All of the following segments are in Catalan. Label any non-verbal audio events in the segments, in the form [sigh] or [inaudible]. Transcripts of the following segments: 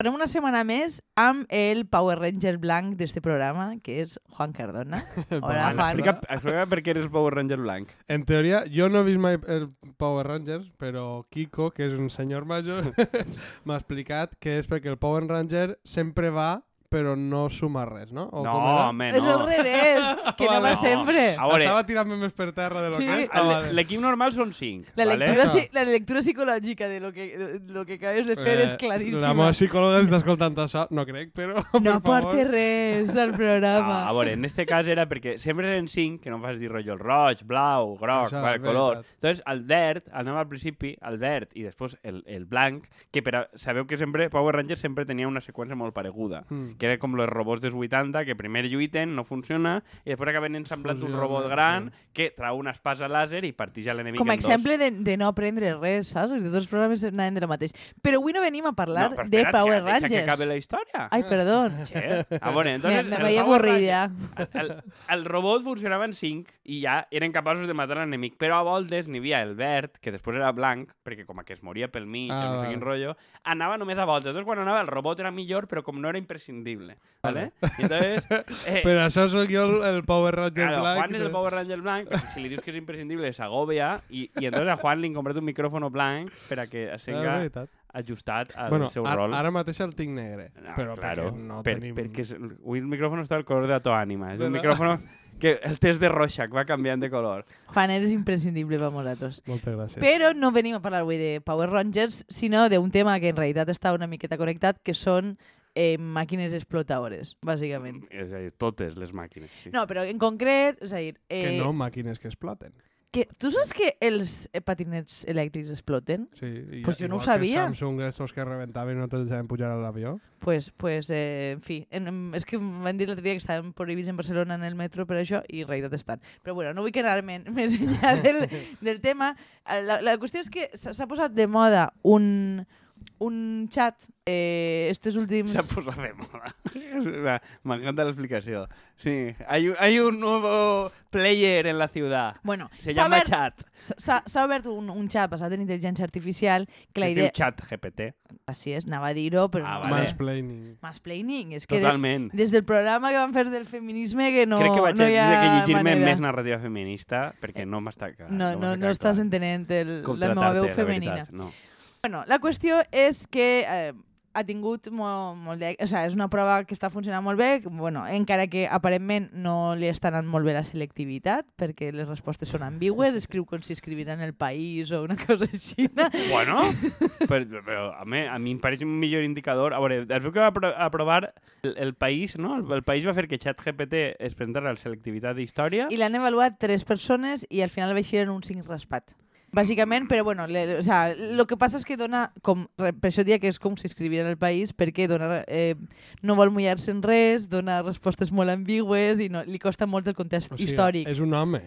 Tornem una setmana més amb el Power Ranger blanc d'este programa, que és Juan Cardona. [laughs] Hola, Juan, explica, explica per què eres Power Ranger blanc. En teoria, jo no he vist mai el Power Rangers, però Kiko, que és un senyor major, [laughs] m'ha explicat que és perquè el Power Ranger sempre va, però no suma res, no? O No, com era? home, És no. al revés, que no va sempre. A veure, Estava tirant-me més per terra de lo Sí. que és. el- Ah, vale. l'equip normal són 5. La vale? lectura, si, la lectura psicològica de lo que, de lo que acabes de fer Eh, és claríssima. La meva psicòloga està escoltant això, no crec, però [laughs] no porta res al No, programa. a veure, en este cas era perquè sempre eren 5, que no em fas dir rotllo el roig, blau, groc, Això, vale, és color. Entonces, el verd, anava al principi, el verd i després el, el blanc, que per a, sabeu que sempre Power Rangers sempre tenia una seqüència molt pareguda, Mm. Que era com els robots dels 80, que primer lluiten, no funciona, i després acaben ensamblant un robot gran que trau una espasa láser i partix a l'enemic Com a dos. exemple de, de no aprendre res, saps? Els programes anaven de la mateix. Però avui no venim a parlar no, però de Power que- Deixa que Rangers. acabe la història. Ai, perdó. Che. Ah, bueno, Me, entonces, me el veia avorrida. el, el robot funcionava en 5 i ja eren capaços de matar l'enemic, però a voltes n'hi havia el verd, que després era blanc, perquè com que es moria pel mig, Ah, no sé vale. quin rotllo, anava només a voltes. Entonces, quan anava el robot era millor, però com no era imprescindible. ¿Vale? I entonces, [laughs] eh, Per això sóc jo el, el Power Ranger Claro, Black. Juan és el Power Ranger blanc, perquè si li dius que és imprescindible s'agobia, i, i entonces a Juan li han comprat un micròfono blanc per a que siga veritat. ajustat al Bueno, seu ara, rol. ara mateix el tinc negre, No, però claro, perquè no per, tenim... perquè és, avui el micròfono està al color de la tua ànima. És un ¿Verdad? micròfono que el test de Rorschach va canviant de color. Juan, eres imprescindible per nosaltres. Moltes gràcies. Però no venim a parlar avui de Power Rangers, sinó d'un tema que en realitat està una miqueta connectat, que són eh, màquines explotadores, bàsicament. És a dir, totes les màquines. Sí. No, però en concret, és a dir... Eh, Que no màquines que exploten. que, tu saps que els eh, patinets elèctrics exploten? Sí, i, Pues jo no ho igual sabia. Que Samsung, estos que reventaven i no te'ls deixaven pujar a l'avió. Pues, pues eh, en fi, en, en, és que em van dir l'altre dia que estaven prohibits en Barcelona en el metro per això i en realitat estan. Però bueno, no vull quedar-me [laughs] més enllà del, del tema. Eh, La, la qüestió és que s'ha posat de moda un, un chat eh, estos últims... Se ha posado de moda. [laughs] Me- encanta la explicación. Sí, hay, un- hay un nuevo player en la ciudad. Bueno, Se llama obert- chat. s'ha s'ha obert un, un chat basat en intel·ligència artificial que la Es idea... diu chat GPT. Així és, anava a dir-ho, però Ah, no. vale. Mansplaining. Mansplaining. És que de, Totalment. des del programa que van fer del feminisme que no, Crec que vaig no hi ha que llegir-me manera. més narrativa feminista perquè no m'està clar. No, no, no estàs entenent el, la meva veu tractar-te, la femenina. veritat, No. Bueno, la qüestió és que eh, ha tingut molt, molt de... O sigui, és una prova que està funcionant molt bé, que, bueno, encara que aparentment no li està anant molt bé la selectivitat, perquè les respostes són ambigües, escriu com si escrivira en el país o una [laughs] cosa així. Bueno, però, però a, mi, a mi em pareix un millor indicador. A veure, es veu que va apro aprovar el, el país, no? El, el país va fer que ChatGPT es presentara la selectivitat d'història. I l'han avaluat tres persones i al final vaixeren un 5 raspat. Bàsicament, però bueno, le, o sea, lo que passa és que dona, com, per això dia que és com si en el país, perquè dona, eh, no vol mullar-se en res, dona respostes molt ambigües i no, li costa molt el context O sigui, històric. És un home.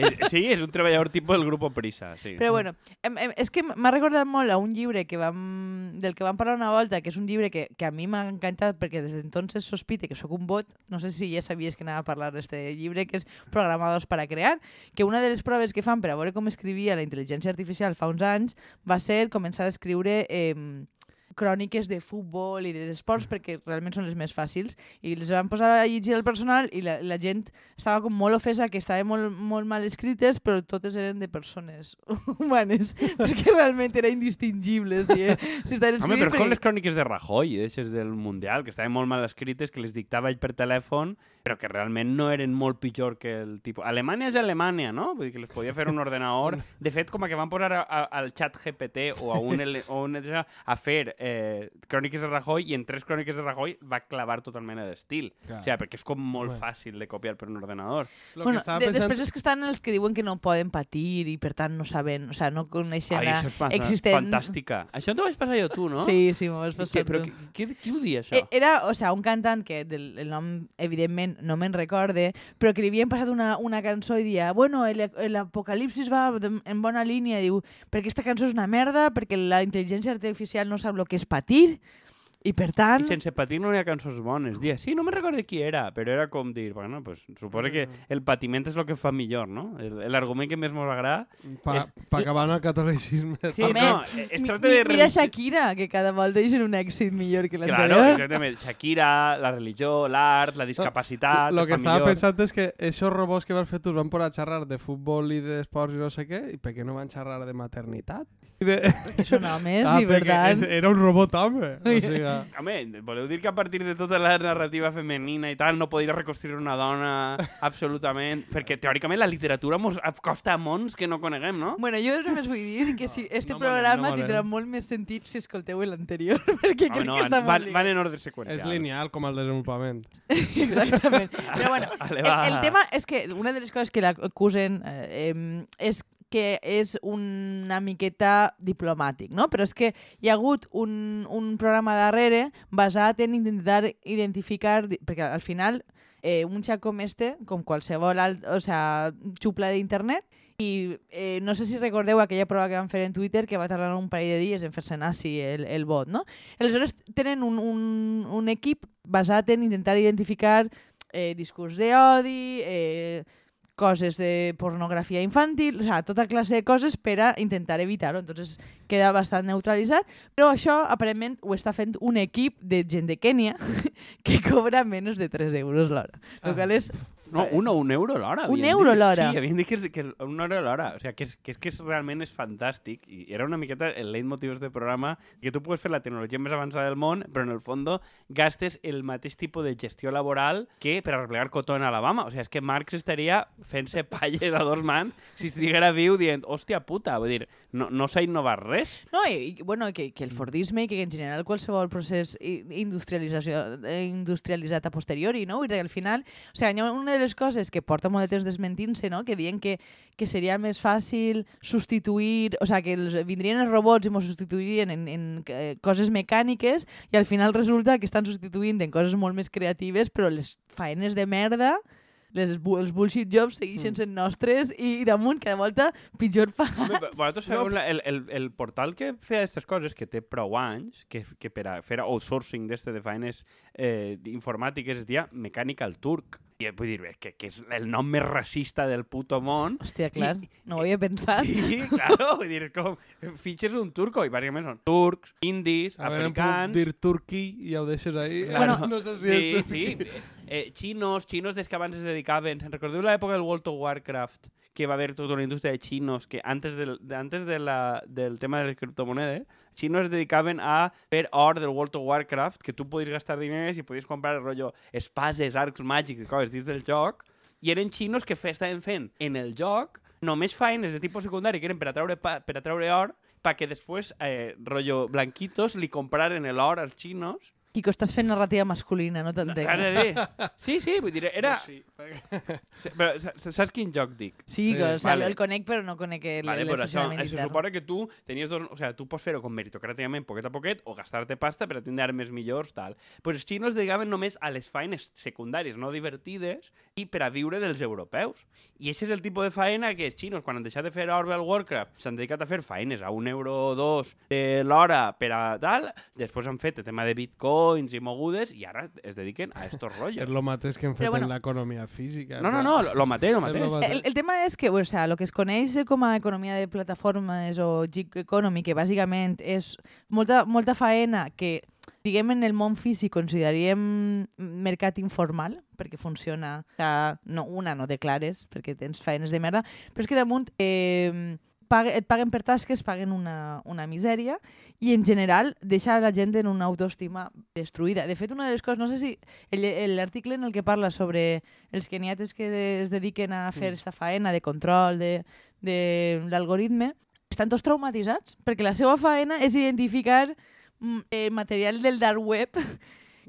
Eh, sí, és un treballador tipus del grup Prisa. Sí. Però bueno, em, em, és que m'ha recordat molt a un llibre que vam, del que vam parlar una volta, que és un llibre que, que a mi m'ha encantat perquè des d'entonces sospite que sóc un bot, no sé si ja sabies que anava a parlar d'este llibre, que és Programados para crear, que una de les proves que fan per a veure com escrivia la intel·ligència artificial fa uns anys va ser començar a escriure eh, cròniques de futbol i d'esports perquè realment són les més fàcils i les van posar a llegir al personal i la, la gent estava com molt ofesa que estaven molt, molt mal escrites però totes eren de persones [laughs] humanes [laughs] perquè realment era indistingible si, eh, si estaven Home, però és com perquè- les cròniques de Rajoy, d'aixes del Mundial, que estaven molt mal escrites, que les dictava ell per telèfon, però que realment no eren molt pitjor que el tipus... Alemanya és Alemanya, no? Vull dir que les podia fer un ordenador. De fet, com a que van posar a, a, al xat GPT o a un, o un a fer eh, cròniques de Rajoy i en tres cròniques de Rajoy va clavar totalment l'estil. O sigui, perquè és com molt Home. fàcil de copiar per un ordenador. Lo Bueno, que de, pensant... després és que estan els que diuen que no poden patir i per tant no saben, o sea, no coneixen Ai, la això és existent... fantàstica. Això t'ho vaig passar jo tu, no? Sí, sí, m'ho vas passar Què, però tu. qui, qui, qui ho dia, això? Eh, Era, o sea, un cantant que del, el nom, evidentment, no me'n recorde, però que li havien passat una, una cançó i dia, bueno, el- l'apocalipsis va de- en bona línia, diu, perquè aquesta cançó és una merda, perquè la intel·ligència artificial no sap el que és patir, I per tant... I sense patir no hi ha cançons bones. Dia, sí, no me recordo qui era, però era com dir, bueno, pues, suposo que el patiment és el que fa millor, no? El- L'argument que més mos agrada... Pa, És- pa acabar en el catolicisme. Sí, Home, no, es tracta mi- de... Mira Shakira, que cada volta deixen un èxit millor que Claro, l'anterior. exactament. Shakira, la religió, l'art, la discapacitat... Lo el que estava millor. pensant és que esos robots que vas fer tu van posar a xerrar de futbol i d'esports i no sé què, i per què no van xerrar de maternitat? De... Que són homes ah, i tant... és- era un robot home. O sigui, Home, voleu dir que a partir de tota la narrativa femenina i tal no podria reconstruir una dona absolutament... Perquè teòricament la literatura mos costa mons que no coneguem, no? Bueno, jo només vull dir que si este no programa no tindrà molt més sentit si escolteu l'anterior, [laughs] perquè crec no, que està van, molt van en ordre és seqüencial. lineal com el desenvolupament. [laughs] Exactament. Però bueno, [laughs] el, el tema és que una de les coses que l'acusen eh, em, és que és una miqueta diplomàtic, no? Però és que hi ha hagut un, un programa darrere basat en intentar identificar... Perquè al final eh, un xac com este, com qualsevol alt, o sea, xupla d'internet, i eh, no sé si recordeu aquella prova que van fer en Twitter que va tardar un parell de dies en fer-se nazi el, el bot, no? Aleshores tenen un, un, un equip basat en intentar identificar eh, discurs d'odi, eh, coses de pornografia infantil, o sea, tota classe de coses per a intentar evitar-ho. Entonces queda bastant neutralitzat, però això aparentment ho està fent un equip de gent de Kènia [laughs] que cobra menys de 3 euros l'hora. Ah. El qual és No, un, un euro l'hora. Un euro l'hora. Sí, havien dit que, és, que un euro l'hora. O sigui, que, és, que, és, que és, realment és fantàstic. I era una miqueta el leitmotiv d'aquest programa, que tu puedes fer la tecnologia més avançada del món, però en el fons gastes el mateix tipus de gestió laboral que per arreplegar cotó en Alabama. O sigui, és que Marx estaria fent-se palles a dos mans si estiguera viu dient, hòstia puta, vull dir, no, no s'ha innovat res. No, i, i, bueno, que, que el Fordisme i que en general qualsevol procés i- industrialització, eh, industrialitzat a posteriori, no? Que al final, o sigui, hi ha una de les coses que porta molt de temps desmentint-se, no? Que diuen que, que seria més fàcil substituir, o sigui, que els, vindrien els robots i ens substituirien en, en eh, coses mecàniques i al final resulta que estan substituint en coses molt més creatives, però les faenes de merda les, els bullshit jobs segueixen sent nostres i, damunt cada volta pitjor [laughs] Home, pagats. però Vosaltres sabeu la, el, el, el portal que feia aquestes coses, que té prou anys, que, que per a fer outsourcing d'este de feines eh, informàtiques es deia Mechanical Turk. I eh, vull dir, eh, que, que és el nom més racista del puto món. Hòstia, clar, no ho havia pensat. Sí, [laughs] claro, vull dir, és com, fitxes un turco, i bàsicament són turcs, indis, A veure, em puc africans... dir turqui i ja ho deixes ahí. Bueno, [laughs] no sé si Sí, és sí. Eh, xinos, xinos des que abans es dedicaven... Se'n recordeu l'època del World of Warcraft? Que va haver tota una indústria de xinos que antes del, de, antes de la, del tema de les criptomonedes, xinos es dedicaven a fer or del World of Warcraft, que tu podies gastar diners i podies comprar el rotllo espases, arcs màgics i coses dins del joc, i eren xinos que fe, estaven fent en el joc només feines de tipus secundari que eren per a treure, pa, per a treure or perquè després, eh, rotllo blanquitos, li compraren l'or als xinos Quico, estàs fent narrativa masculina, no t'entenc. Ara bé. Sí, sí, vull dir, era... No, sí, Però sa- sa- saps quin joc dic? Sí, Sí, que, o sea, vale. el conec, però no conec el, Vale, el pues això, funcionament això intern. suposa que tu tenies dos... O sea, tu pots fer-ho com meritocràticament, poquet a poquet, o gastar-te pasta per a tindre armes millors, tal. Però els xinos dedicaven només a les feines secundàries, no divertides, i per a viure dels europeus. I aquest és el tipus de faena que els xinos, quan han deixat de fer Orbe al Warcraft, s'han dedicat a fer feines a un euro o dos de l'hora per a tal, després han fet el tema de bitcoins i mogudes, i ara es dediquen a estos [laughs] rotllos. És el mateix que hem fet Però bueno. en l'economia física. No, no, no, lo, lo lo mateix. lo mateix. El, el tema és que, o sea, lo que es coneix com a economia de plataformes o gig economy, que bàsicament és molta, molta faena que, diguem, en el món físic consideraríem mercat informal, perquè funciona, o sea, no, una no declares, perquè tens faenes de merda, però és que damunt eh, pague, et paguen per tasques, paguen una, una misèria, i en general deixa la gent en una autoestima destruïda. De fet, una de les coses, no sé si el- l'article en el que parla sobre els keniates que es dediquen a fer esta faena de control de, de l'algoritme, estan tots traumatitzats, perquè la seva faena és identificar mm, eh, material del dark web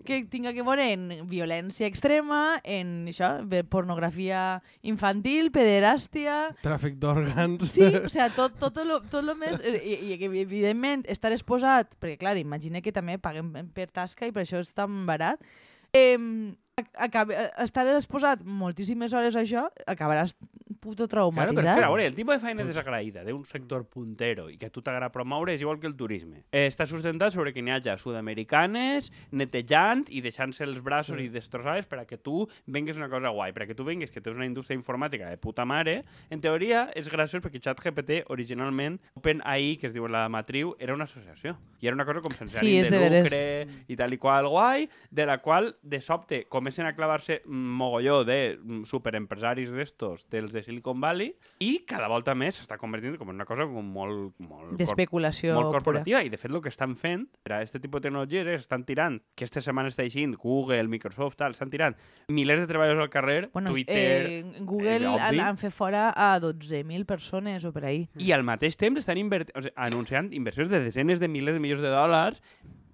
que tinga que veure en violència extrema, en això, pornografia infantil, pederàstia, Tràfic d'òrgans. Sí, o [laughs] sigui, tot, tot, lo, tot lo més... eh, I, i evidentment, estar exposat... Perquè, clar, imagina que també paguen per tasca i per això és tan barat. Eh, acaba, estar exposat moltíssimes hores a això, acabaràs puto Claro, però traumatitzat. a veure, el tipus de feina desagraïda d'un sector puntero i que a tu t'agrada promoure és igual que el turisme. Eh, està sustentat sobre que n'hi hagi sud-americanes netejant i deixant-se els braços Sí. i destrossades per a que tu vengues una cosa guai, per a que tu vengues que tens una indústria informàtica de puta mare. En teoria, és graciós perquè ChatGPT originalment, OpenAI, que es diu la matriu, era una associació. I era una cosa com sense Sí, ànim de de veres. lucre i tal i qual guai, de la qual de sobte comencen a clavar-se mogolló de mm, superempresaris d'estos, dels de Silicon Valley, i cada volta més s'està convertint com en una cosa com molt, molt, D'especulació molt pura. corporativa. I, de fet, el que estan fent per a aquest tipus de tecnologies és estan tirant, que aquesta setmana està aixint, Google, Microsoft, tal, estan tirant milers de treballadors al carrer, Bueno, Twitter... eh, Google eh, han, fet fora a 12.000 persones o per ahí. I al mateix temps estan invert... o sigui, anunciant inversions de desenes de milers de milions de dòlars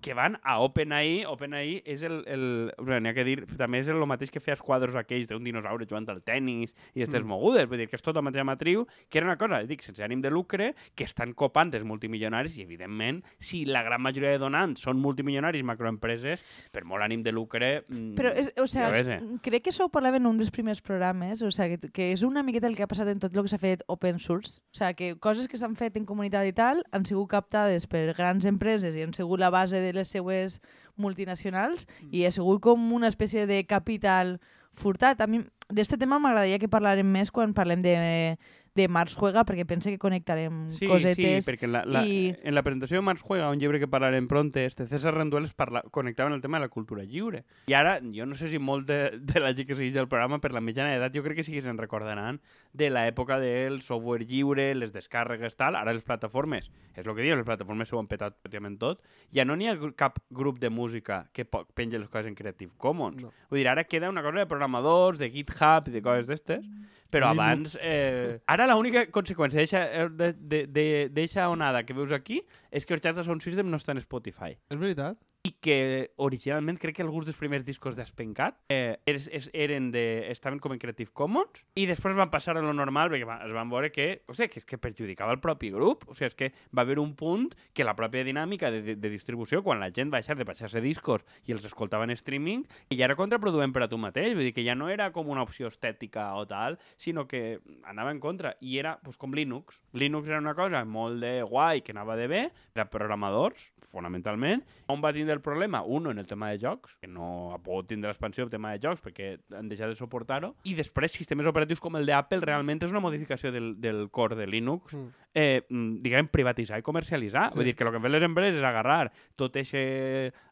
que van a OpenAI. OpenAI és el... el bueno, n'hi ha que dir, també és el mateix que feia els quadros aquells d'un dinosaure jugant al tennis i aquestes Mm. mogudes. Vull dir que és tota la mateixa matriu, que era una cosa, dic, sense ànim de lucre, que estan copant els multimilionaris i, evidentment, si la gran majoria de donants són multimilionaris macroempreses, per molt ànim de lucre... mm, Però, és, o ja sea, ves, eh? crec que això ho parlava en un dels primers programes, o sea, que, que és una miqueta el que ha passat en tot el que s'ha fet open source. O sea, que coses que s'han fet en comunitat i tal han sigut captades per grans empreses i han sigut la base de les seues multinacionals Mm. i ha sigut com una espècie de capital furtat. A mi d'este tema m'agradaria que parlarem més quan parlem de, de Mars Juega, perquè pense que connectarem Sí, cosetes. sí, perquè en la, la, i- en la presentació de Mars Juega, un llibre que parlarem pronte, este César Rendueles parla, connectava en el tema de la cultura lliure. I ara, jo no sé si molt de, de la gent que segueix el programa, per la mitjana d'edat, jo crec que sí que se'n recordaran de l'època del software lliure, les descàrregues, tal. Ara les plataformes, és el que diuen, les plataformes s'ho han petat pràcticament tot. Ja no n'hi ha cap grup de música que penja les coses en Creative Commons. No. Vull dir, ara queda una cosa de programadors, de GitHub i de coses d'estes, però abans... Eh, ara l'única conseqüència de, de, de, d'eixa onada que veus aquí és que els Chatter Sound System no estan a Spotify És veritat? I que originalment crec que alguns dels primers discos d'Espencat eh, es, eren de, estaven com en Creative Commons i després van passar a lo normal perquè es van veure que, o sigui, que, és que perjudicava el propi grup. O sigui, és que va haver un punt que la pròpia dinàmica de, de, de distribució, quan la gent va deixar de baixar-se discos i els escoltava en streaming, que ja era contraproduent per a tu mateix. Vull dir que ja no era com una opció estètica o tal, sinó que anava en contra. I era pues, com Linux. Linux era una cosa molt de guai, que anava de bé, per a programadors, fonamentalment. On va tindre el problema? Uno, en el tema de jocs, que no ha pogut tindre l'expansió del tema de jocs perquè han deixat de suportar-ho. I després, sistemes operatius com el d'Apple realment és una modificació del, del core de Linux, Mm. Eh, mm, diguem, privatitzar i comercialitzar. Sí. Vull dir que el que han fet les empreses és agarrar tot eixe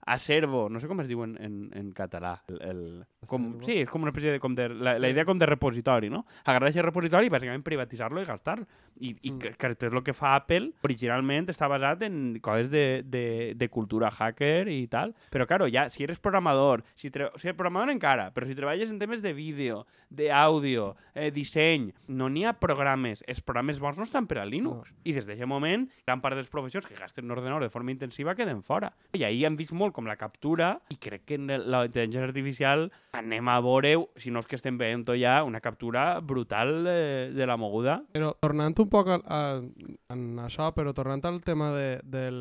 acervo, no sé com es diu en, en, en català, el, el, com, Acervo? sí, és com una espècie de, com de, la, la Sí. idea com de repositori, no? Agarrar aquest repositori i bàsicament privatitzar-lo i gastar-lo. I, i Mm. que, que és el que fa Apple, originalment està basat en coses de, de, de cultura hacker i tal, però claro, ja, si eres programador, si, tre... o sigui, programador encara, però si treballes en temes de vídeo, d'àudio, eh, disseny, no n'hi ha programes, els programes bons no estan per a Linux. I des d'aquest moment, gran part dels professors que gasten un ordenador de forma intensiva queden fora. I ahir hem vist molt com la captura, i crec que en la intel·ligència artificial anem a veure, si no és que estem veient ja, una captura brutal de, de la moguda. Però tornant un poc a, a, en això, però tornant al tema de, del,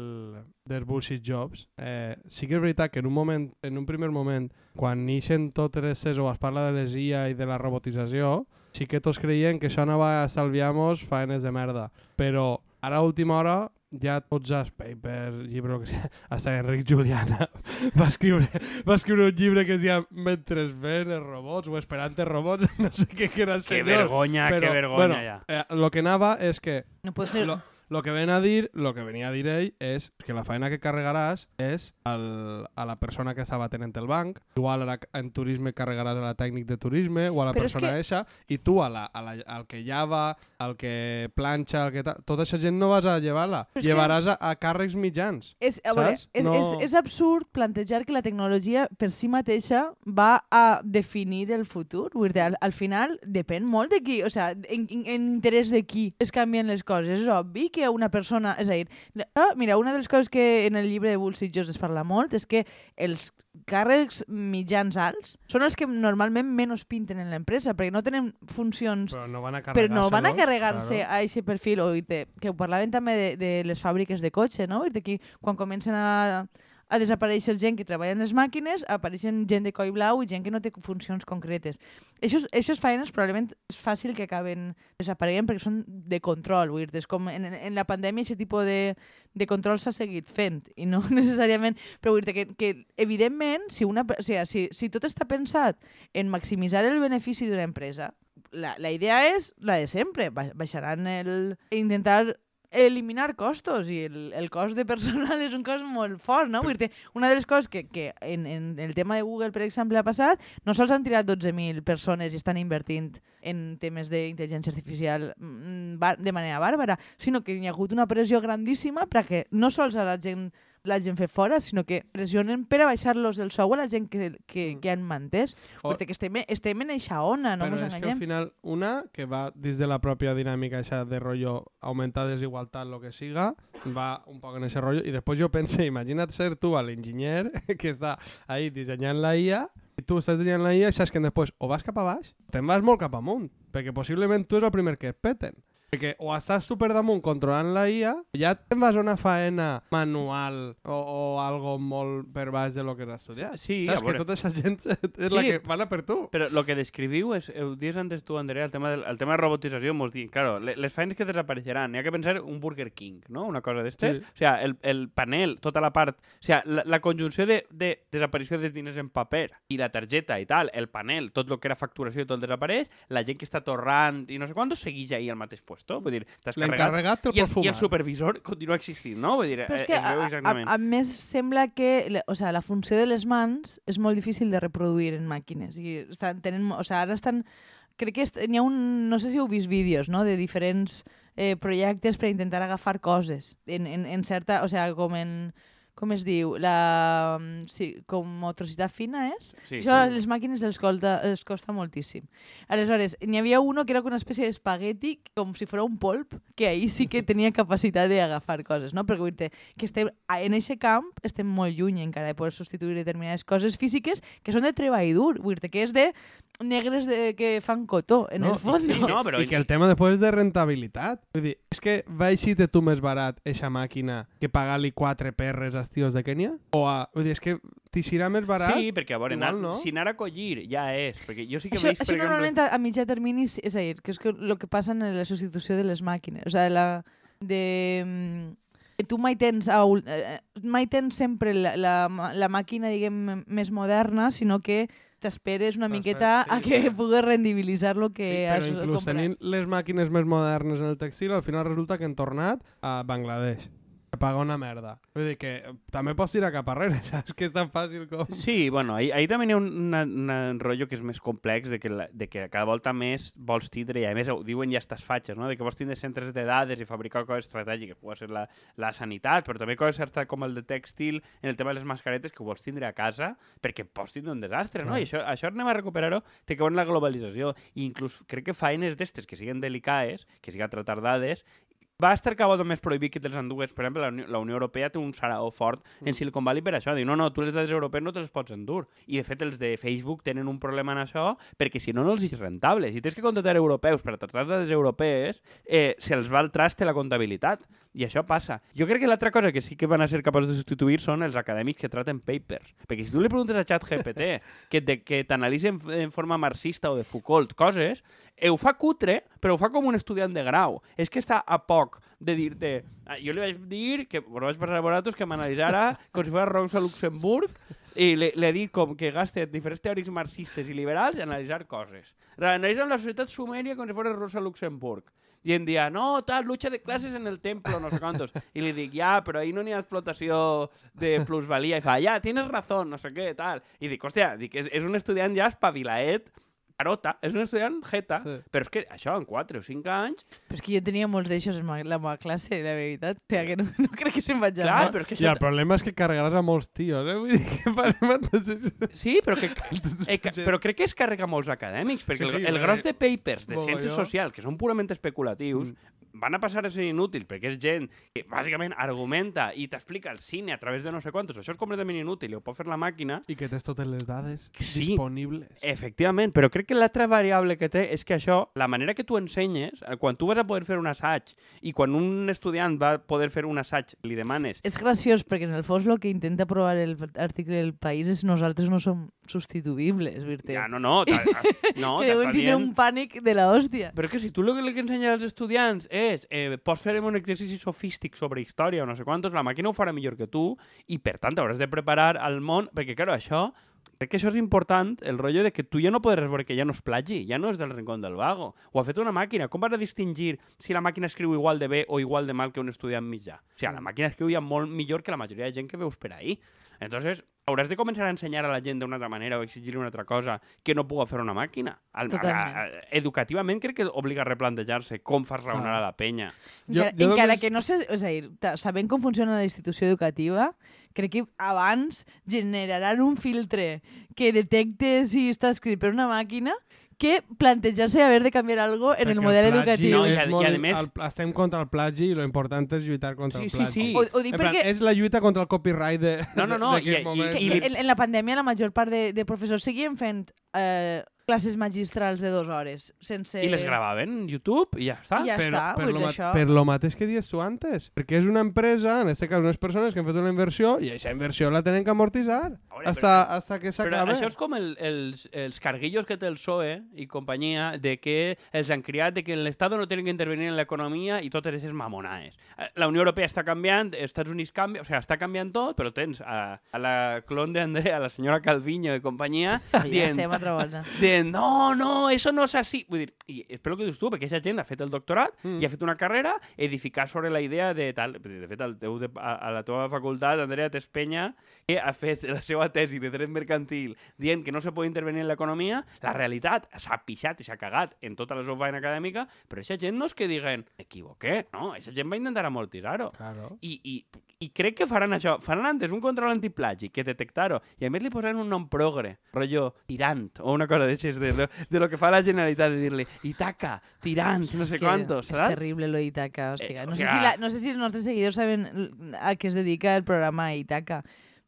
dels bullshit jobs, eh, sí que és veritat que en un moment, en un primer moment, quan neixen totes les o es parla de les IA i de la robotització, sí que tots creien que això anava a salviar-nos faenes de merda. Però ara a última hora ja tots els papers, llibre, el que sigui, [laughs] hasta Enric Juliana [laughs] va escriure, va escriure un llibre que es deia Mentre ven els robots o esperant els robots, [laughs] no sé què que era el Que senyor. vergonya, que vergonya, bueno, ja. Eh, lo que anava és que No pot ser... lo, lo que ven a dir, lo que venia a dir ell és que la feina que carregaràs és al, a la persona que estava tenint el banc, igual ara en turisme carregaràs a la tècnic de turisme o a la Però persona que- eixa, i tu a la, a la, al que llava, al que planxa, al que ta... tota aquesta gent no vas a llevar-la, és que- llevaràs a, a càrrecs mitjans. És, a veure, Saps? és, No- és, és absurd plantejar que la tecnologia per si mateixa va a definir el futur. Vull dir, al, al final depèn molt de qui, o sea, en, en, en interès de qui es canvien les coses. És obvi que una persona... És a dir, ah, mira, una de les coses que en el llibre de Bullshit Jones es parla molt és que els càrrecs mitjans alts són els que normalment menys pinten en l'empresa, perquè no tenen funcions Però no van a però carregar-se. no van a carregar-se a aquest perfil, o irte, que ho parlaven també de, de les fàbriques de cotxe, no? Irte aquí, quan comencen a, a desaparèixer gent que treballa en les màquines, apareixen gent de coll blau i gent que no té funcions concretes. Eixos feines probablement és fàcil que acaben desapareguent perquè són de control, vull dir, com en, en la pandèmia aquest tipus de, de control s'ha seguit fent i no [laughs] necessàriament, però vull dir que, que evidentment si, una, o sigui, si, si tot està pensat en maximitzar el benefici d'una empresa, la, la idea és la de sempre, ba- baixaran el... intentar eliminar costos i el, el cost de personal [laughs] és un cost molt fort, no? Vull dir una de les coses que, que en, en el tema de Google, per exemple, ha passat, no sols han tirat 12.000 persones i estan invertint en temes d'intel·ligència artificial mm, de manera bàrbara, sinó que hi ha hagut una pressió grandíssima perquè no sols a la gent la gent fer fora, sinó que pressionen per a baixar-los el sou a la gent que, que, Mm. que han mantès. O- Perquè estem, estem en eixa ona, no Però ens és que al enganyem. final, una, que va dins de la pròpia dinàmica això de rotllo augmentar desigualtat, lo que siga, va un poc en ese rotllo, i després jo pense, imagina't ser tu l'enginyer [laughs] que està ahí dissenyant la IA, i tu estàs dissenyant la IA i saps que després o vas cap a baix te'n vas molt cap amunt, perquè possiblement tu és el primer que et peten. Perquè o estàs tu per damunt controlant la IA, ja te'n vas a una faena manual o, o algo molt per baix de lo que has estudiat. Sí, Saps que tota aquesta gent [laughs] és la Sí. que van a per tu. Però el que descriviu és, ho dius antes tu, Andrea, el tema, del, el tema de robotització, mos diuen, claro, le- les feines que desapareixeran, n'hi ha que pensar un Burger King, no? Una cosa d'estes. Sí. O sea, el, el panel, tota la part... O sea, la, la conjunció de, de desaparició de diners en paper i la targeta i tal, el panel, tot el que era facturació i tot desapareix, la gent que està torrant i no sé quantos segueix ahí al mateix puesto. Vull dir, t'has carregat... I el. I el supervisor continua existint, no? Vull dir, Però és eh, que, es veu a, a, exactament. a més, sembla que o sea, la funció de les mans és molt difícil de reproduir en màquines. I estan, tenen, o sea, ara estan... Crec que est- n'hi ha un... No sé si heu vist vídeos, no?, de diferents eh, projectes per intentar agafar coses en, en, en certa... O sea, com en... Com es diu? La... mm, Sí, com motricitat fina és? Sí, Això a les màquines els costa, els costa moltíssim. Aleshores, n'hi havia uno que era una espècie d'espagueti, com si fos un polp, que ahí sí que tenia capacitat d'agafar coses, no? Perquè vull dir que estem, a- en aquest camp estem molt lluny encara de poder substituir determinades coses físiques que són de treball dur, vull dir que és de negres de, que fan cotó, en No, el fons. sí, no, però- I que el tema després és de rentabilitat. Vull dir, és que va eixir-te tu més barat eixa màquina que pagar-li quatre perres als tios de Kènia? O a... Vull dir, és que t'eixirà més barat? Sí, perquè a veure, Igual, no? si anar a collir ja és, perquè jo sí que Això, veig, per això exemple... normalment a, a mitjà termini és és a dir, que és que el que passa en la substitució de les màquines. O sigui, la, de... mm, que tu mai tens, a, ul- eh, mai tens sempre la, la, la màquina, diguem, més moderna, sinó que t'esperes una miqueta sí, a que però- [laughs] pugues rendibilitzar lo que sí, has però inclús comprat. tenint les màquines més modernes en el textil, al final resulta que han tornat a Bangladesh. Paga una merda. Vull dir que eh, també pots tirar cap arrere, [laughs] saps? Que és tan fàcil com... Sí, bueno, ahí, ahí també hi ha un, una, una rotllo que és més complex de que, la, de que cada volta més vols tindre, i a més ho diuen ja estas fatxes, no? de que vols tindre centres de dades i fabricar coses estratègiques, que pot ser la, la sanitat, però també coses certes com el de tèxtil, en el tema de les mascaretes, que ho vols tindre a casa perquè pots tindre un desastre, no? Clar. I això, això anem a recuperar-ho, té que veure la globalització, i inclús crec que faenes d'estes que siguen delicades, que siguen tratar dades, va estar cada volta més prohibit que te'ls endugues. Per exemple, la Unió, la Unió Europea té un sarao fort en Silicon Valley per això. Diu, no, no, tu les dades europees no te les pots endur. I, de fet, els de Facebook tenen un problema en això perquè, si no, no els és rentable. Si tens que contractar europeus per a tractar dades europees, eh, se'ls va al traste la comptabilitat. I això passa. Jo crec que l'altra cosa que sí que van a ser capaços de substituir són els acadèmics que traten papers. Perquè si tu li preguntes a ChatGPT [laughs] que, de, que t'analitzi en, en forma marxista o de Foucault coses, eh, ho fa cutre, però ho fa com un estudiant de grau. És que està a poc de dir-te... ah, Jo li vaig dir que, bueno, vaig passar a vosaltres que m'analitzara com si fos Rosa Luxemburg i li, li he dit com que gaste diferents teòrics marxistes i liberals a analitzar coses. Analitzen la societat sumèria com si fos Rosa Luxemburg. I em dia, no, tal, lucha de classes en el templo, no sé quantos. I li dic, ja, però ahí no n'hi ha explotació de plusvalía. I fa, ja, tienes razón, no sé què, tal. I dic, hòstia, dic, és, és un estudiant ja espavilaet, carota, és un estudiant jeta, Sí. però és que això, en 4 o 5 anys... Però és que jo tenia molts d'eixos en la meva classe, la veritat. Tia, que no, no crec que se'n vaig Clar, anar. però és que I això... el problema és que carregaràs a molts tios, eh? Vull dir que [laughs] farem a tots això. Sí, però, que, eh, però crec que es carrega molts acadèmics, perquè Sí, sí, el, el gros de papers de ciències socials, que són purament especulatius, van a passar a ser inútils perquè és gent que bàsicament argumenta i t'explica el cine a través de no sé quantos. Això és completament inútil i ho pot fer la màquina. I que tens totes les dades Sí. disponibles. Efectivament, però crec que l'altra variable que té és que això, la manera que tu ensenyes, eh, quan tu vas a poder fer un assaig i quan un estudiant va poder fer un assaig, li demanes És graciós perquè en el fons el que intenta provar el article del País és nosaltres no som substituïbles, Virte. Ja, no, no, [laughs] no, que deuen tindre dient... un pànic de la hòstia. Però que si tu el que ensenyes als estudiants és eh, pots fer un exercici sofístic sobre història o no sé quantos, la màquina ho farà millor que tu i, per tant, hauràs de preparar al món... Perquè, claro, això... Crec que això és important, el rotllo de que tu ja no podràs veure que ja no és plagi, ja no és del rincón del vago. Ho ha fet una màquina. Com vas a distingir si la màquina escriu igual de bé o igual de mal que un estudiant mitjà? O sigui, la màquina escriu ja molt millor que la majoria de gent que veus per ahí. Entonces, hauràs de començar a ensenyar a la gent d'una altra manera o exigir una altra cosa que no puga fer una màquina. Al, a, a, educativament crec que obliga a replantejar-se com fas raonar a la penya. Jo- Encara, jo encara només- que no sé, és a dir, sabent com funciona la institució educativa, crec que abans generaran un filtre que detecte si està escrit per una màquina que plantejar-se haver de canviar algo en el Perquè model plagi educatiu. No, i a- i a més- el- estem contra el plagi i lo important és lluitar contra Sí, el sí, plagi. sí. Ho, ho dic En plan, perquè és la lluita contra el copyright de, No, no, no, d'aquest i- i- moment. que, i que li- en, en la pandèmia la major part de, de professors seguien fent eh, classes magistrals de dues hores sense... I les gravaven en YouTube i ja està. I ja però, està, per, vull lo això. per lo mateix que dius tu antes. Perquè és una empresa, en aquest cas unes persones que han fet una inversió i aquesta inversió la tenen que amortitzar hasta, hasta que Però s'acabe. això és com el, els, els carguillos que té el PSOE i companyia de que els han criat de que l'Estat no té que intervenir en l'economia i totes aquestes mamonaes. Eh, La Unió Europea està canviant, els Estats Units canvia, o sigui, està canviant tot, però tens a, a la clon d'Andrea, a la senyora Calviño i companyia, [laughs] Ja dient, estem altra volta. [laughs] dient, no, no, eso no és així. Vull dir, i espero que dius tu, perquè aquesta gent ha fet el doctorat Mm. i ha fet una carrera edificar sobre la idea de tal... De fet, teu, a, a la teva facultat, Andrea Tespenya, que ha fet la seva tesi de dret mercantil dient que no se pot intervenir en l'economia, la realitat s'ha pixat i s'ha cagat en tota la seva feina acadèmica, però aquesta gent no és que diguen equivoqué, no, aquesta gent va intentar amortitzar-ho. Claro. I, i, I crec que faran això. Faran antes un control antiplagi que detectar-ho. I a més li posaran un nom progre, rotllo tirant, o una cosa d'aixes, de, de, de lo que fa la Generalitat, de dir-li Itaca, tirant, no sé quantos, És saps? terrible lo d'Itaca. O sigui, Eh, no, o sé sea- si la, no sé si els nostres seguidors saben a què es dedica el programa Itaca,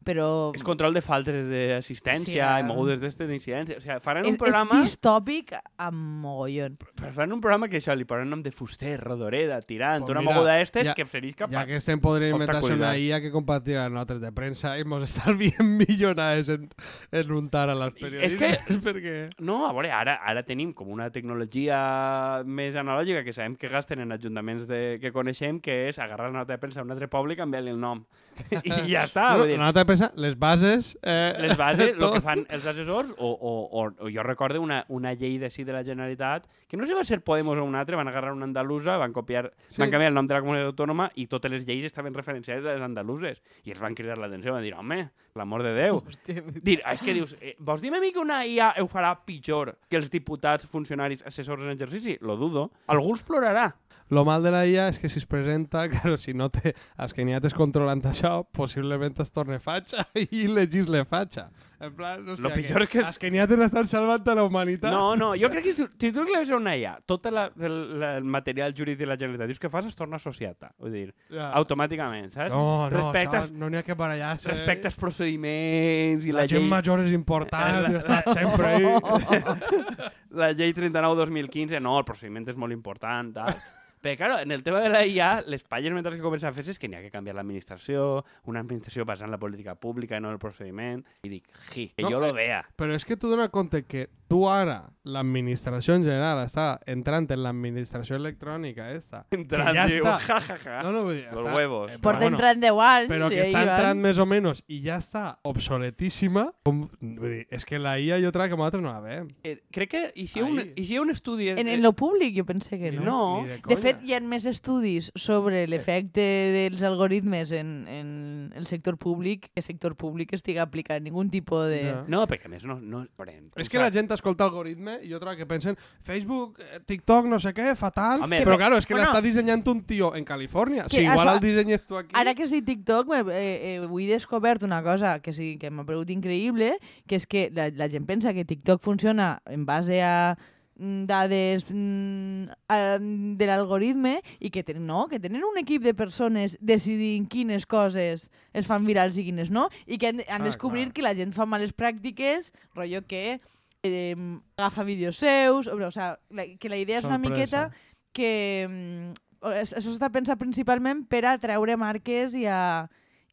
però... És control de faltes d'assistència Sí, i mogudes d'estes d'incidència. O sigui, faran és, un programa... és distòpic amb mogollon. Faran un programa que això li posaran nom de fuster, rodoreda, tirant, Pues una mira, moguda d'estes ja- que serís Ja capaç. que estem podrien Ostres, inventar una. IA que compartir les notes de premsa i mos estalviem [laughs] millonades en, en untar a les periodistes. que- [laughs] perquè... No, a veure, ara, ara tenim com una tecnologia més analògica que sabem que gasten en ajuntaments de, que coneixem, que és agarrar la nota de premsa d'un altre poble i canviar-li el nom. [laughs] I ja està. no, dir, la nota de premsa, les bases... Eh, les bases, el que fan els assessors, o, o, o, o jo recordo una, una llei d'ací de la Generalitat, que no sé si va ser Podemos o un altre, van agarrar una andalusa, van copiar, Sí. van canviar el nom de la comunitat autònoma i totes les lleis estaven referenciades a les andaluses. I els van cridar l'atenció, van dir, home, l'amor de Déu. Hòstia, Dir, és que dius, eh, vols dir a mi que una IA ho farà pitjor que els diputats, funcionaris, assessors en exercici? Lo dudo. Algú els plorarà. Lo mal de la IA és que si es presenta, [laughs] claro, si no té els keniates controlant això, possiblement es torne fatxa [laughs] i legisle fatxa. En plan, o Lo sigui, pitjor que que- els keniates estan salvant a la humanitat. No, no, jo crec que si tu, si tu li una IA, tot la, el, la- el material jurídic de la Generalitat, dius que fas, es torna associat. Vull dir, Ja. automàticament, saps? No, no, respecte, això no n'hi ha que barallar-se. respecte als procediments i la, la, gent llei... major és important, La- i està sempre ahí. [laughs] la llei 39-2015, no, el procediment és molt important, tal. Però, claro, en el tema de la IA, les palles mentre que comencen a fer és que n'hi ha que canviar l'administració, una administració basada en la política pública i no en el procediment, i dic, ji, que No, jo eh, lo vea. Però és que tu dona compte que tu ara, l'administració en general, està entrant en l'administració electrònica esta. Entrant, ja diu, està. ja, ja, ja. No, no, vull dir, Los està- huevos. eh, Porta bueno, entrant 10 anys. però que està entrant més o menys i ja està obsoletíssima, com, vull dir, és que la IA jo crec que nosaltres no la veiem. Eh, crec que hi ha un, hi ha un estudi... En, eh, en lo públic jo pensé que no. No. Ni de. Fet, hi ha més estudis sobre l'efecte dels algoritmes en, en el sector públic que el sector públic estigui aplicant ningun tipus de... Ja. No, perquè a més no... no tu És que la gent escolta algoritme i jo trobo que pensen Facebook, eh, TikTok, no sé què, fatal. Home, però però- claro, és que bueno, l'està dissenyant un tio en Califòrnia. que Si igual això- el dissenyes tu aquí... Ara que has dit TikTok, eh, eh, avui he descobert una cosa que sí que m'ha paregut increïble, que és que la, la gent pensa que TikTok funciona en base a dades mm, de l'algoritme i que tenen, no, que tenen un equip de persones decidint quines coses es fan virals i quines no, i que han, han Ah, descobrit clar. que la gent fa males pràctiques, rotllo que eh, agafa vídeos seus, o, o sea, la, que la idea és una Sorpresa. miqueta que mm, això està pensat principalment per atraure marques i a,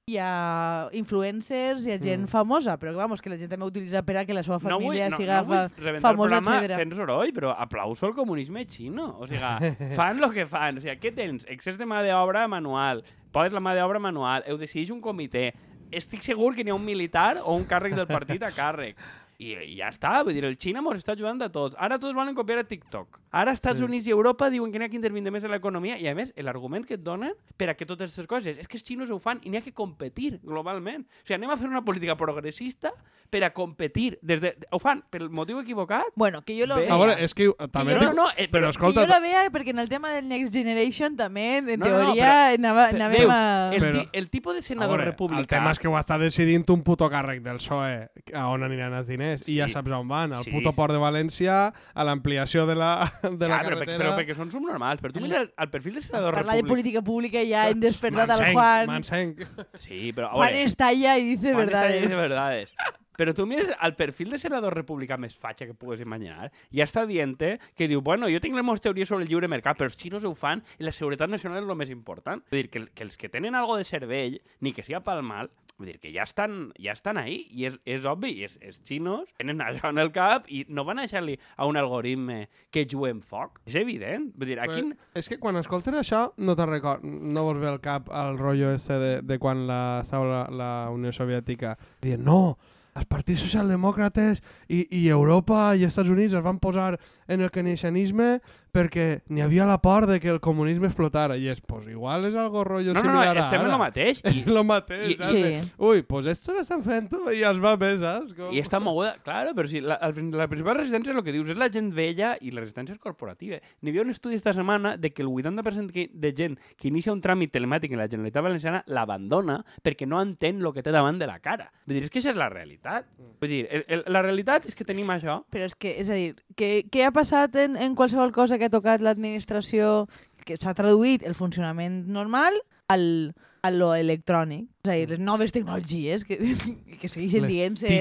i a influencers i a gent Mm. famosa, però que, vamos, que la gent també utilitza per a que la seva No vull, família no, siga no vull fa- famosa, etcètera. fent soroll, però aplauso al comunisme xino. O sigui, [laughs] fan el que fan. O sigui, què tens? Excés de mà d'obra manual. Poses la mà d'obra manual. Ho decideix un comitè. Estic segur que n'hi ha un militar o un càrrec del partit a càrrec. I, i ja està, vull dir, el Xina mos està ajudant a tots. Ara tots volen copiar a TikTok. Ara Estats Sí. Units i Europa diuen que n'hi ha que intervindre més en l'economia i, a més, l'argument que et donen per a que totes aquestes coses és que els xinos ho fan i n'hi ha que competir globalment. O sigui, anem a fer una política progressista per a competir. Des de, ho fan pel motiu equivocat. Bueno, que jo lo veia. A veure, és que també... jo no, no, eh, però però- escolta, que jo la veia perquè en el tema del Next Generation també, en No, no, no, teoria, anava, Veus, anàvem a... el, Però- el tipus de senador veure, republicà... el tema és que ho està decidint un puto càrrec del PSOE a on aniran els diners i ja Sí. saps on van, al Sí. puto port de València, a l'ampliació de la, de la Ah, però, perquè, carretera... però perquè són subnormals. Però tu mira el, el perfil de senador Parlar de política pública ja hem despertat al Juan. Mansenc. Sí, però... a Juan veure, estalla y dice Juan está verdades. lleno de verdades. Però tu mires el perfil de senador republicà més fatxa que pugues imaginar, ja està dient que diu, bueno, jo tinc les meves teories sobre el lliure mercat, però els xinos ho fan i la seguretat nacional és el més important. Vull dir, que, que els que tenen algo de cervell, ni que sigui pel mal, vull dir, que ja estan, ja estan ahí, i és, és obvi, és, els xinos tenen això en el cap i no van deixar-li a un algoritme que jugui amb foc. És evident. Vull dir, aquí... Però És que quan escoltes això no te'n record, no vols ve al cap el rotllo ese de, de quan la, la, la Unió Soviètica dient no, els partits socialdemòcrates i, i Europa i Estats Units es van posar en el keynesianisme perquè n'hi havia la por de que el comunisme explotara i és, pues igual és algo rotllo No, no, no, similar a estem en ara. el mateix. [laughs] I, És lo mateix, I- saps? Sí. Ui, pues esto lo estan fent i els va bé, saps? Com... I està moguda, claro, però si la, la principal resistència és el que dius, és la gent vella i la resistència és corporativa. N'hi havia un estudi esta setmana de que el 80% que, de gent que inicia un tràmit telemàtic en la Generalitat Valenciana l'abandona perquè no entén el que té davant de la cara. Vull dir, és que això és la realitat. Vull dir, el, el, la realitat és que tenim això. Però és que, és a dir, què, què ha passat en, en qualsevol cosa que ha tocat l'administració que s'ha traduït el funcionament normal al, a lo electrònic? És a dir, les noves tecnologies que, [laughs] que segueixen Les dient-se...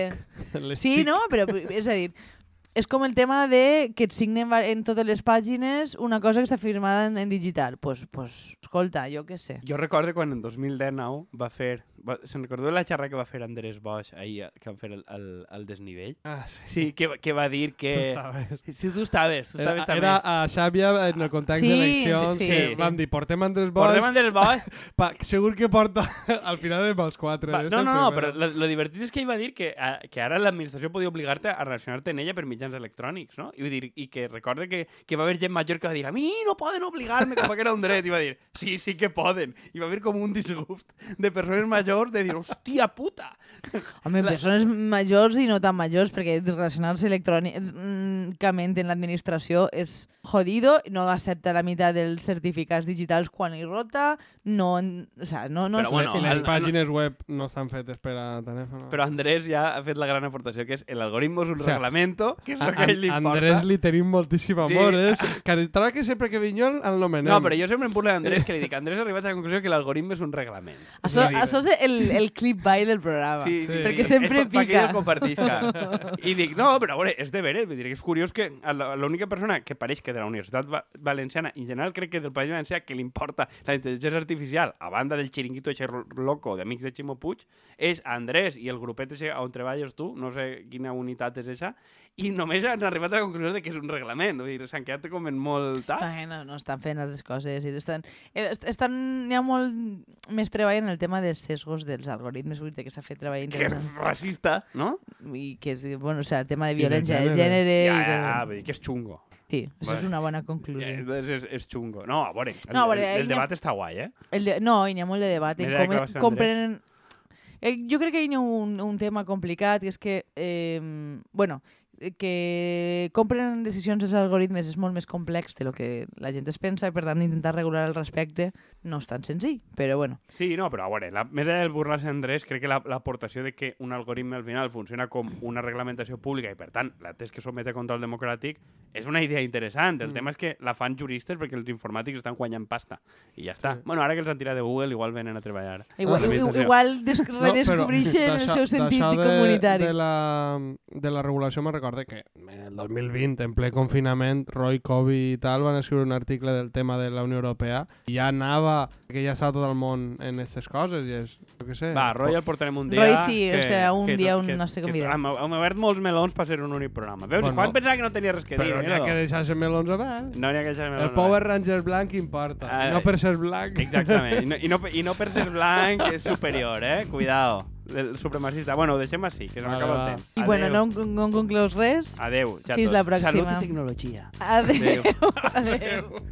Les Sí, tic. no? Però és a dir, és com el tema de que et signen en totes les pàgines una cosa que està firmada en, en digital. Pues, pues, escolta, jo què sé. Jo recordo quan en 2019 va fer... Va, se'n recordeu la xerrada que va fer Andrés Bosch ahir, eh, que van fer el, el, el desnivell? Ah, sí. Sí, que, que va dir Tu que... estaves. Sí, tu estaves, tu Era, estaves també. era a Xàbia en el context Sí, d'eleccions sí, que sí. vam dir portem Andrés Bosch Portem Andrés Bosch [laughs] pa, segur que porta [laughs] al final de pels quatre Va, és no, no, no, però lo, lo divertit és que ell va dir que, a, que ara l'administració podia obligar-te a relacionar-te en ella per mitjans electrònics, no? I, dir, i que recorde que, que va haver gent major que va dir a mi no poden obligar-me, que era un dret, i va dir sí, sí que poden. I va haver com un disgust de persones majors de dir, hòstia puta! Home, persones majors i no tan majors, perquè relacionar-se electrònicament en l'administració és jodido, no accepta la meitat dels certificats digitals quan hi rota, no... O sea, no, no Però sé bueno, si les pàgines web no s'han fetes per a telèfon Però Andrés ja ha fet la gran aportació, que és el algoritmo és un O sea, reglamento, que és el que a ell li importa. Andrés li tenim moltíssim Sí. amor és que troba que sempre que vinc jo el nomenem No, però jo sempre em burlo d'Andrés, que li dic, Andrés ha arribat a la conclusió que l'algoritme és un reglament. Això, això és el, el clip by del programa. Sí, sí, perquè sempre és pica. ell ho compartisca. [laughs] I dic, no, però a veure, és de veres. Vull dir, que és curiós que l'única persona que pareix que de la Universitat Va- Valenciana, en general crec que del País Valencià, que li importa la intel·ligència artificial, a banda del xiringuito ro- loco d'amics de Ximo Puig, és Andrés i el grupet on treballes tu, no sé quina unitat és esa, i només han arribat a la conclusió de que és un reglament. Vull dir, s'han quedat com en molt tal. Bueno, no estan fent altres coses. I estan, eh, est- estan, hi ha molt més treball en el tema dels sesgos dels algoritmes, vull dir que s'ha fet treball Que interessant. racista, no? I que és, bueno, o sea, el tema de violència de gènere. Ja, i ja, de... ja, que és xungo. Sí, això Vale. és una bona conclusió. és, és, és xungo. No, a veure, el, No, a veure, el, el debat està guai, eh? El de, no, hi ha molt de debat. En Mira com, que com prenen... Eh, jo crec que hi ha un, un tema complicat, i és que, eh, bueno, que compren decisions els algoritmes és molt més complex de lo que la gent es pensa i per tant intentar regular el respecte no és tan senzill, però bueno. Sí, no, però a veure, la, més enllà del burlar-se Andrés, crec que la- l'aportació de que un algoritme al final funciona com una reglamentació pública i per tant la tens que sotmetre a control democràtic és una idea interessant. El Mm. tema és que la fan juristes perquè els informàtics estan guanyant pasta i ja està. Sí. Bueno, ara que els han tirat de Google igual venen a treballar. Igual, Ah, igual, redescobreixen el d'això- seu sentit de, comunitari. De la, de la regulació me recorda que en el 2020, en ple confinament, Roy Covey i tal van escriure un article del tema de la Unió Europea i ja anava, que ja estava tot el món en aquestes coses i és, jo què sé... Va, Roy el portarem un dia. Roy sí, o sea, un que- dia un que- nostre que- convidat. Hem, hem obert molts melons per ser un únic programa. Veus? Bueno, Juan pensava que no tenia res que dir. Però n'hi ha que deixar-se melons oberts. No n'hi ha que deixar melons. El Power Ranger blanc importa, Ah, no per ser blanc. Exactament. I no, i, no, I no per ser [laughs] blanc és superior, eh? Cuidado. El supremacista. Bueno, ho deixem així, que se m'acaba el temps. I bueno, no, no conclous res. Adeu. Ja Fins tots. la pròxima. Salut i tecnologia. Adéu. Adéu. [laughs] Adéu.